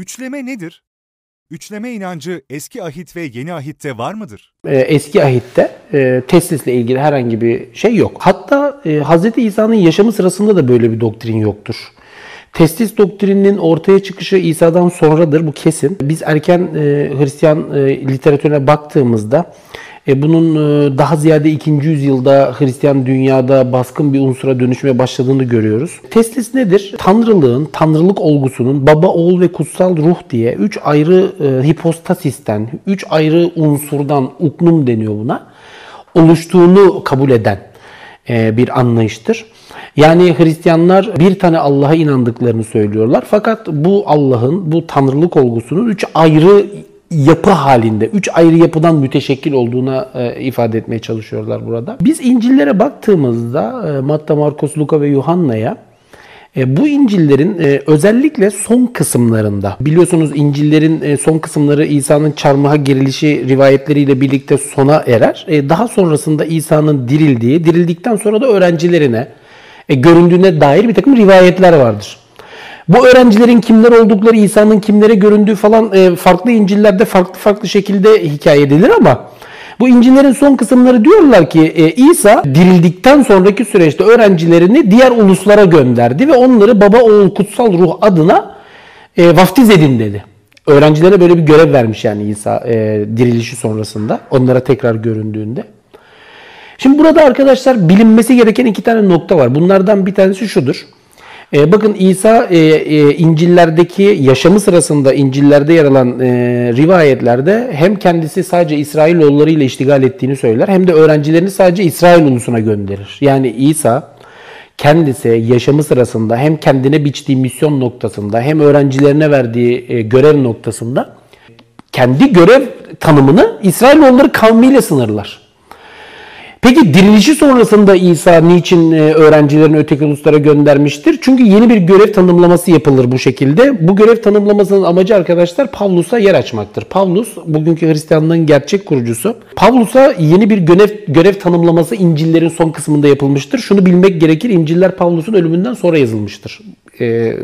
Üçleme nedir? Üçleme inancı eski ahit ve yeni ahitte var mıdır? Ee, eski ahitte e, teslisle ilgili herhangi bir şey yok. Hatta e, Hz. İsa'nın yaşamı sırasında da böyle bir doktrin yoktur. Testis doktrininin ortaya çıkışı İsa'dan sonradır bu kesin. Biz erken e, Hristiyan e, literatürüne baktığımızda e, bunun e, daha ziyade 2. yüzyılda Hristiyan dünyada baskın bir unsura dönüşmeye başladığını görüyoruz. Teslis nedir? Tanrılığın, tanrılık olgusunun baba, oğul ve kutsal ruh diye 3 ayrı e, hipostasisten, 3 ayrı unsurdan, uknum deniyor buna, oluştuğunu kabul eden bir anlayıştır. Yani Hristiyanlar bir tane Allah'a inandıklarını söylüyorlar. Fakat bu Allah'ın, bu tanrılık olgusunun üç ayrı yapı halinde, üç ayrı yapıdan müteşekkil olduğuna e, ifade etmeye çalışıyorlar burada. Biz İncil'lere baktığımızda e, Matta, Markus, Luka ve Yuhanna'ya e, bu İncil'lerin e, özellikle son kısımlarında, biliyorsunuz İncil'lerin e, son kısımları İsa'nın çarmıha gerilişi rivayetleriyle birlikte sona erer. E, daha sonrasında İsa'nın dirildiği, dirildikten sonra da öğrencilerine, e, göründüğüne dair bir takım rivayetler vardır. Bu öğrencilerin kimler oldukları, İsa'nın kimlere göründüğü falan e, farklı İncil'lerde farklı farklı şekilde hikaye edilir ama bu İncil'lerin son kısımları diyorlar ki e, İsa dirildikten sonraki süreçte öğrencilerini diğer uluslara gönderdi ve onları baba oğul kutsal ruh adına e, vaftiz edin dedi. Öğrencilere böyle bir görev vermiş yani İsa e, dirilişi sonrasında onlara tekrar göründüğünde. Şimdi burada arkadaşlar bilinmesi gereken iki tane nokta var. Bunlardan bir tanesi şudur. E, bakın İsa e, e, İncil'lerdeki yaşamı sırasında İncil'lerde yer alan e, rivayetlerde hem kendisi sadece İsrailoğulları ile iştigal ettiğini söyler hem de öğrencilerini sadece İsrail ulusuna gönderir. Yani İsa kendisi yaşamı sırasında hem kendine biçtiği misyon noktasında hem öğrencilerine verdiği e, görev noktasında kendi görev tanımını İsrailoğulları kavmiyle sınırlar. Peki dirilişi sonrasında İsa niçin e, öğrencilerini öteki uluslara göndermiştir? Çünkü yeni bir görev tanımlaması yapılır bu şekilde. Bu görev tanımlamasının amacı arkadaşlar Pavlus'a yer açmaktır. Pavlus bugünkü Hristiyanlığın gerçek kurucusu. Pavlus'a yeni bir görev, görev tanımlaması İncil'lerin son kısmında yapılmıştır. Şunu bilmek gerekir. İncil'ler Pavlus'un ölümünden sonra yazılmıştır. Ee, e,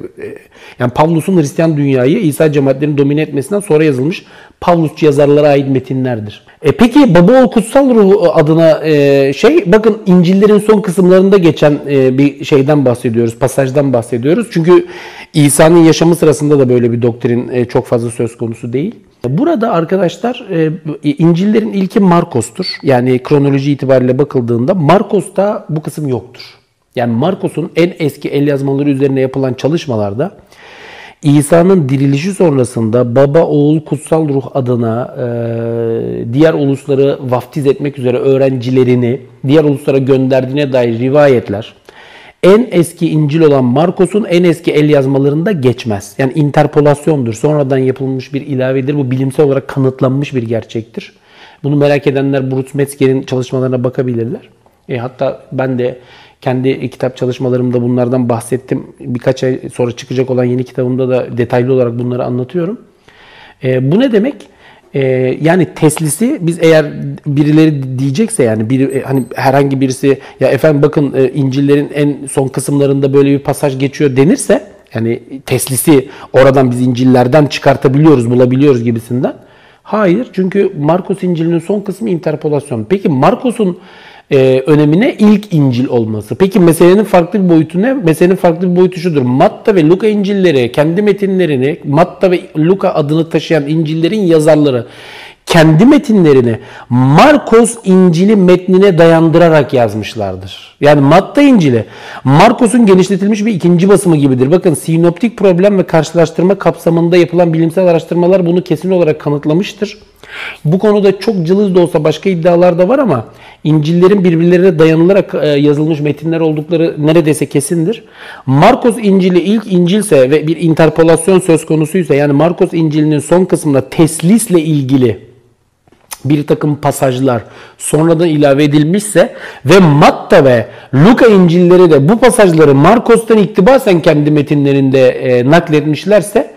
yani Pavlus'un Hristiyan dünyayı İsa cemaatlerinin domine etmesinden sonra yazılmış Pavlusçu yazarlara ait metinlerdir. E peki Baba Oğul Kutsal Ruhu adına e, şey bakın İncil'lerin son kısımlarında geçen e, bir şeyden bahsediyoruz, pasajdan bahsediyoruz. Çünkü İsa'nın yaşamı sırasında da böyle bir doktrin e, çok fazla söz konusu değil. Burada arkadaşlar e, İncil'lerin ilki Markos'tur. Yani kronoloji itibariyle bakıldığında Markos'ta bu kısım yoktur. Yani Markos'un en eski el yazmaları üzerine yapılan çalışmalarda İsa'nın dirilişi sonrasında baba, oğul, kutsal ruh adına e, diğer ulusları vaftiz etmek üzere öğrencilerini diğer uluslara gönderdiğine dair rivayetler en eski İncil olan Markos'un en eski el yazmalarında geçmez. Yani interpolasyondur. Sonradan yapılmış bir ilavedir. Bu bilimsel olarak kanıtlanmış bir gerçektir. Bunu merak edenler Bruce Metzger'in çalışmalarına bakabilirler. E, hatta ben de kendi kitap çalışmalarımda bunlardan bahsettim. Birkaç ay sonra çıkacak olan yeni kitabımda da detaylı olarak bunları anlatıyorum. E, bu ne demek? E, yani teslisi biz eğer birileri diyecekse yani bir e, hani herhangi birisi ya efendim bakın e, İncil'lerin en son kısımlarında böyle bir pasaj geçiyor denirse yani teslisi oradan biz İncil'lerden çıkartabiliyoruz, bulabiliyoruz gibisinden. Hayır çünkü Markus İncil'inin son kısmı interpolasyon. Peki Markus'un e, önemine ilk İncil olması. Peki meselenin farklı bir boyutu ne? Meselenin farklı bir boyutu şudur. Matta ve Luka İncilleri kendi metinlerini Matta ve Luka adını taşıyan İncil'lerin yazarları kendi metinlerini Markos İncil'i metnine dayandırarak yazmışlardır. Yani Matta İncil'i Markos'un genişletilmiş bir ikinci basımı gibidir. Bakın sinoptik problem ve karşılaştırma kapsamında yapılan bilimsel araştırmalar bunu kesin olarak kanıtlamıştır. Bu konuda çok cılız da olsa başka iddialar da var ama İncil'lerin birbirlerine dayanılarak e, yazılmış metinler oldukları neredeyse kesindir. Markos İncil'i ilk İncilse ve bir interpolasyon söz konusuysa yani Markos İncil'inin son kısmında teslisle ilgili bir takım pasajlar sonradan ilave edilmişse ve Matta ve Luka İncil'leri de bu pasajları Markos'tan iktibasen kendi metinlerinde e, nakletmişlerse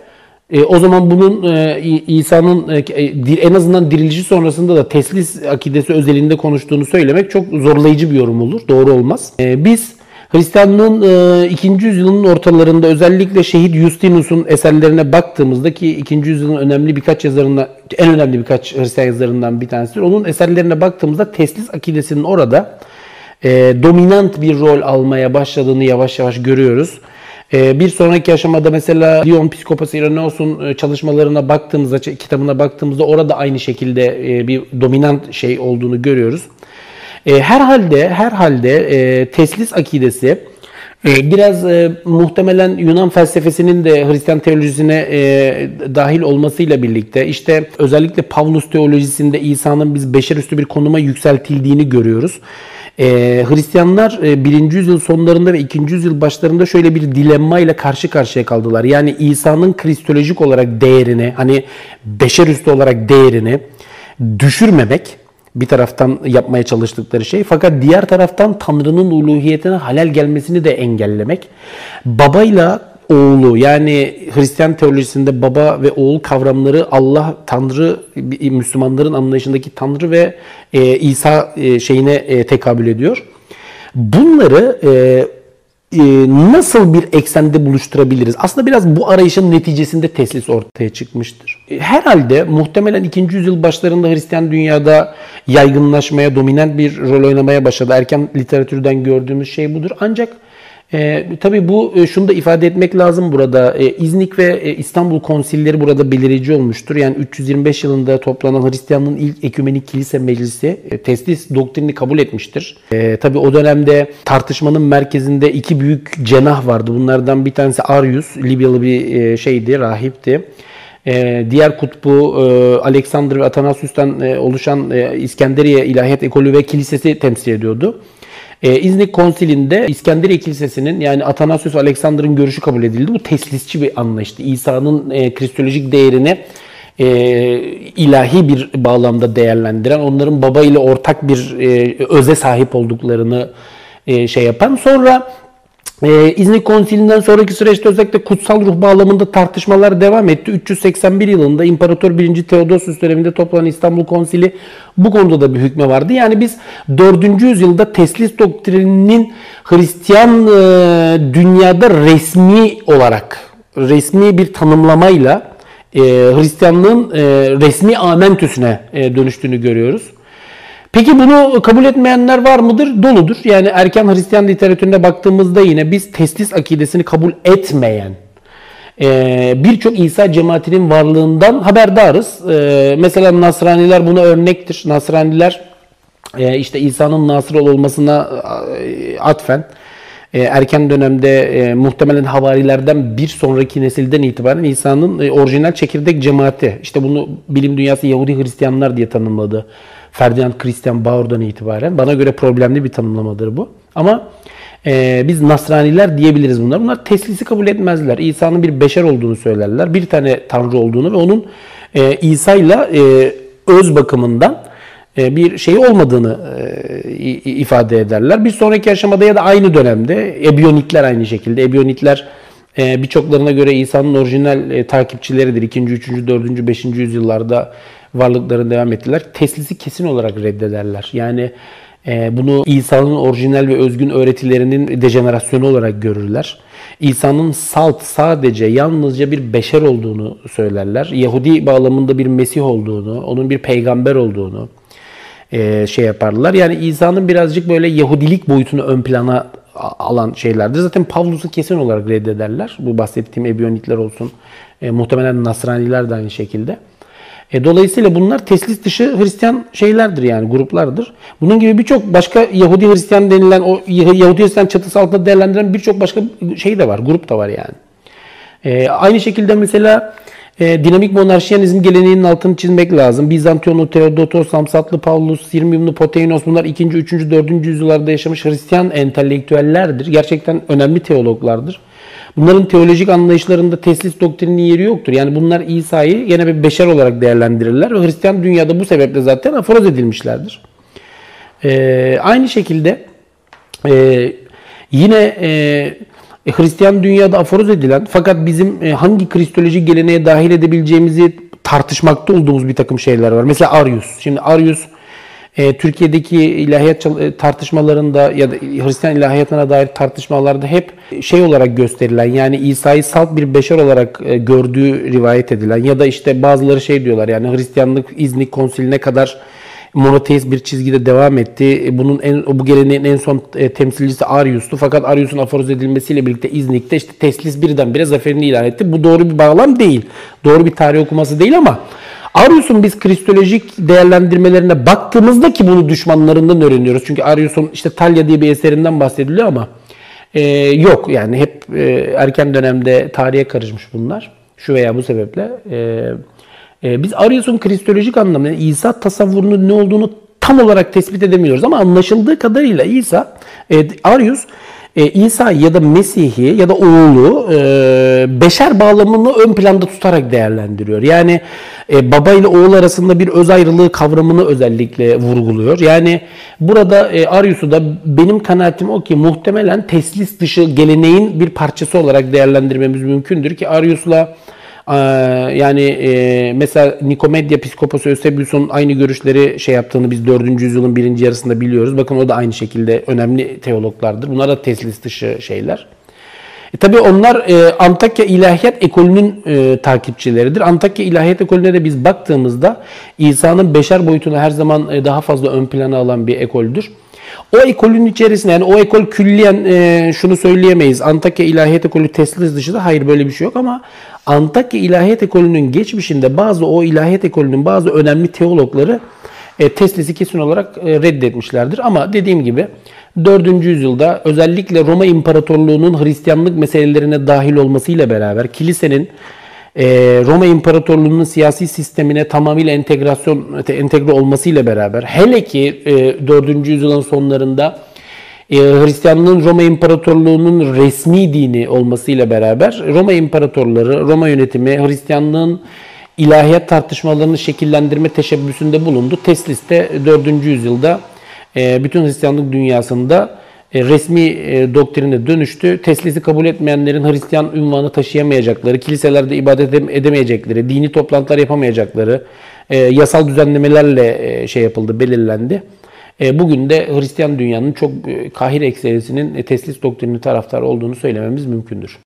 e, o zaman bunun e, İsa'nın e, e en azından dirilişi sonrasında da teslis akidesi özelinde konuştuğunu söylemek çok zorlayıcı bir yorum olur. Doğru olmaz. E, biz Hristiyanlığın e, 2. yüzyılın ortalarında özellikle şehit Justinus'un eserlerine baktığımızda ki 2. yüzyılın önemli birkaç yazarından, en önemli birkaç Hristiyan yazarından bir tanesidir. Onun eserlerine baktığımızda teslis akidesinin orada e, dominant bir rol almaya başladığını yavaş yavaş görüyoruz. E, bir sonraki aşamada mesela Dion Psikopası İreneos'un e, çalışmalarına baktığımızda, kitabına baktığımızda orada aynı şekilde e, bir dominant şey olduğunu görüyoruz. E, herhalde herhalde e, teslis akidesi biraz e, muhtemelen Yunan felsefesinin de Hristiyan teolojisine e, dahil olmasıyla birlikte işte özellikle Pavlus teolojisinde İsa'nın biz beşerüstü bir konuma yükseltildiğini görüyoruz. E, Hristiyanlar e, 1. yüzyıl sonlarında ve 2. yüzyıl başlarında şöyle bir dilemma ile karşı karşıya kaldılar. Yani İsa'nın kristolojik olarak değerini hani beşerüstü olarak değerini düşürmemek bir taraftan yapmaya çalıştıkları şey. Fakat diğer taraftan Tanrı'nın uluhiyetine halel gelmesini de engellemek. Babayla oğlu yani Hristiyan teolojisinde baba ve oğul kavramları Allah, Tanrı, Müslümanların anlayışındaki Tanrı ve e, İsa e, şeyine e, tekabül ediyor. Bunları e, e, nasıl bir eksende buluşturabiliriz? Aslında biraz bu arayışın neticesinde teslis ortaya çıkmıştır. E, herhalde muhtemelen 2. yüzyıl başlarında Hristiyan dünyada yaygınlaşmaya, dominant bir rol oynamaya başladı. Erken literatürden gördüğümüz şey budur. Ancak e, tabii bu e, şunu da ifade etmek lazım burada. E, İznik ve e, İstanbul konsilleri burada belirici olmuştur. Yani 325 yılında toplanan Hristiyanlığın ilk ekümenik kilise meclisi e, teslis doktrinini kabul etmiştir. E, tabii o dönemde tartışmanın merkezinde iki büyük cenah vardı. Bunlardan bir tanesi Arius, Libyalı bir e, şeydi, rahipti. E, diğer kutbu e, Alexander ve Athanasius'tan e, oluşan e, İskenderiye İlahiyat Ekolü ve Kilisesi temsil ediyordu. Ee, İznik Konsili'nde İskenderiye Kilisesi'nin yani Athanasius Alexander'ın görüşü kabul edildi. Bu teslisçi bir anlayıştı. İsa'nın e, kristolojik değerini e, ilahi bir bağlamda değerlendiren, onların baba ile ortak bir e, öze sahip olduklarını e, şey yapan. Sonra ee, İznik Konsilinden sonraki süreçte özellikle kutsal ruh bağlamında tartışmalar devam etti. 381 yılında İmparator 1. Theodosius döneminde toplanan İstanbul Konsili bu konuda da bir hükme vardı. Yani biz 4. yüzyılda teslis doktrininin Hristiyan e, dünyada resmi olarak, resmi bir tanımlamayla e, Hristiyanlığın e, resmi amentüsüne e, dönüştüğünü görüyoruz. Peki bunu kabul etmeyenler var mıdır? Doludur. Yani erken Hristiyan literatürüne baktığımızda yine biz teslis akidesini kabul etmeyen e, birçok İsa cemaatinin varlığından haberdarız. E, mesela Nasraniler buna örnektir. Nasraniler e, işte İsa'nın Nasır olmasına atfen erken dönemde muhtemelen havarilerden bir sonraki nesilden itibaren İsa'nın orijinal çekirdek cemaati. İşte bunu bilim dünyası Yahudi Hristiyanlar diye tanımladı. Ferdinand Christian Bauer'dan itibaren. Bana göre problemli bir tanımlamadır bu. Ama e, biz Nasraniler diyebiliriz bunlar. Bunlar teslisi kabul etmezler. İsa'nın bir beşer olduğunu söylerler. Bir tane Tanrı olduğunu ve onun e, İsa ile e, öz bakımından e, bir şey olmadığını e, ifade ederler. Bir sonraki aşamada ya da aynı dönemde Ebionitler aynı şekilde. Ebionitler birçoklarına göre İsa'nın orijinal takipçileridir. 2. 3. 4. 5. yüzyıllarda varlıklarını devam ettiler. Teslisi kesin olarak reddederler. Yani e, bunu İsa'nın orijinal ve özgün öğretilerinin dejenerasyonu olarak görürler. İsa'nın salt sadece yalnızca bir beşer olduğunu söylerler. Yahudi bağlamında bir Mesih olduğunu, onun bir peygamber olduğunu e, şey yaparlar. Yani İsa'nın birazcık böyle Yahudilik boyutunu ön plana alan şeylerdir. Zaten Pavlus'u kesin olarak reddederler. Bu bahsettiğim Ebionitler olsun. E, muhtemelen Nasraniler de aynı şekilde. E, dolayısıyla bunlar teslis dışı Hristiyan şeylerdir yani gruplardır. Bunun gibi birçok başka Yahudi Hristiyan denilen o Yahudi Hristiyan çatısı altında değerlendiren birçok başka şey de var, grup da var yani. E, aynı şekilde mesela e, dinamik monarşiyanizm geleneğinin altını çizmek lazım. Bizantiyonlu Theodotos, Samsatlı Paulus, Sirmiumlu Poteinos bunlar 2. 3. 4. yüzyıllarda yaşamış Hristiyan entelektüellerdir. Gerçekten önemli teologlardır. Bunların teolojik anlayışlarında teslis doktrininin yeri yoktur. Yani bunlar İsa'yı yine bir beşer olarak değerlendirirler ve Hristiyan dünyada bu sebeple zaten aforoz edilmişlerdir. Ee, aynı şekilde e, yine e, Hristiyan dünyada aforoz edilen fakat bizim e, hangi kristolojik geleneğe dahil edebileceğimizi tartışmakta olduğumuz bir takım şeyler var. Mesela Arius. Şimdi Arius e, Türkiye'deki ilahiyat çal- tartışmalarında ya da Hristiyan ilahiyatına dair tartışmalarda hep şey olarak gösterilen yani İsa'yı salt bir beşer olarak e, gördüğü rivayet edilen ya da işte bazıları şey diyorlar yani Hristiyanlık İznik konsiline kadar monoteist bir çizgide devam etti. E, Bunun en, bu geleneğin en son e, temsilcisi Arius'tu. Fakat Arius'un aforoz edilmesiyle birlikte İznik'te işte Teslis birdenbire zaferini ilan etti. Bu doğru bir bağlam değil. Doğru bir tarih okuması değil ama Arius'un biz kristolojik değerlendirmelerine baktığımızda ki bunu düşmanlarından öğreniyoruz. Çünkü Arius'un işte Talya diye bir eserinden bahsediliyor ama e, yok yani hep e, erken dönemde tarihe karışmış bunlar. Şu veya bu sebeple. E, e, biz Arius'un kristolojik anlamda yani İsa tasavvurunun ne olduğunu tam olarak tespit edemiyoruz ama anlaşıldığı kadarıyla İsa, e, Arius e, İsa ya da Mesih'i ya da oğlu e, beşer bağlamını ön planda tutarak değerlendiriyor. Yani e, baba ile oğul arasında bir öz ayrılığı kavramını özellikle vurguluyor. Yani burada e, Arius'u da benim kanaatim o ki muhtemelen teslis dışı geleneğin bir parçası olarak değerlendirmemiz mümkündür ki Arius'la ee, yani e, mesela Nikomedya Piskoposu Eusebius'un aynı görüşleri şey yaptığını biz 4. yüzyılın birinci yarısında biliyoruz. Bakın o da aynı şekilde önemli teologlardır. Bunlar da teslis dışı şeyler. E, tabii onlar e, Antakya İlahiyat Ekolü'nün e, takipçileridir. Antakya İlahiyat Ekolü'ne de biz baktığımızda İsa'nın beşer boyutunu her zaman e, daha fazla ön plana alan bir ekoldür. O ekolün içerisinde yani o ekol külliyen e, şunu söyleyemeyiz. Antakya İlahiyat Ekolü teslis dışında hayır böyle bir şey yok ama Antakya İlahiyat Ekolü'nün geçmişinde bazı o İlahiyat Ekolü'nün bazı önemli teologları e, teslisi kesin olarak e, reddetmişlerdir. Ama dediğim gibi 4. yüzyılda özellikle Roma İmparatorluğu'nun Hristiyanlık meselelerine dahil olmasıyla beraber kilisenin Roma İmparatorluğu'nun siyasi sistemine tamamıyla entegrasyon entegre olmasıyla beraber hele ki e, 4. yüzyılın sonlarında e, Hristiyanlığın Roma İmparatorluğu'nun resmi dini olmasıyla beraber Roma İmparatorları, Roma yönetimi Hristiyanlığın ilahiyat tartışmalarını şekillendirme teşebbüsünde bulundu. Teslis'te 4. yüzyılda e, bütün Hristiyanlık dünyasında e, resmi e, doktrine dönüştü. Teslisi kabul etmeyenlerin Hristiyan ünvanı taşıyamayacakları, kiliselerde ibadet edemeyecekleri, dini toplantılar yapamayacakları, e, yasal düzenlemelerle şey yapıldı, belirlendi. Bugün de Hristiyan dünyanın çok kahir ekserisinin teslis doktrini taraftarı olduğunu söylememiz mümkündür.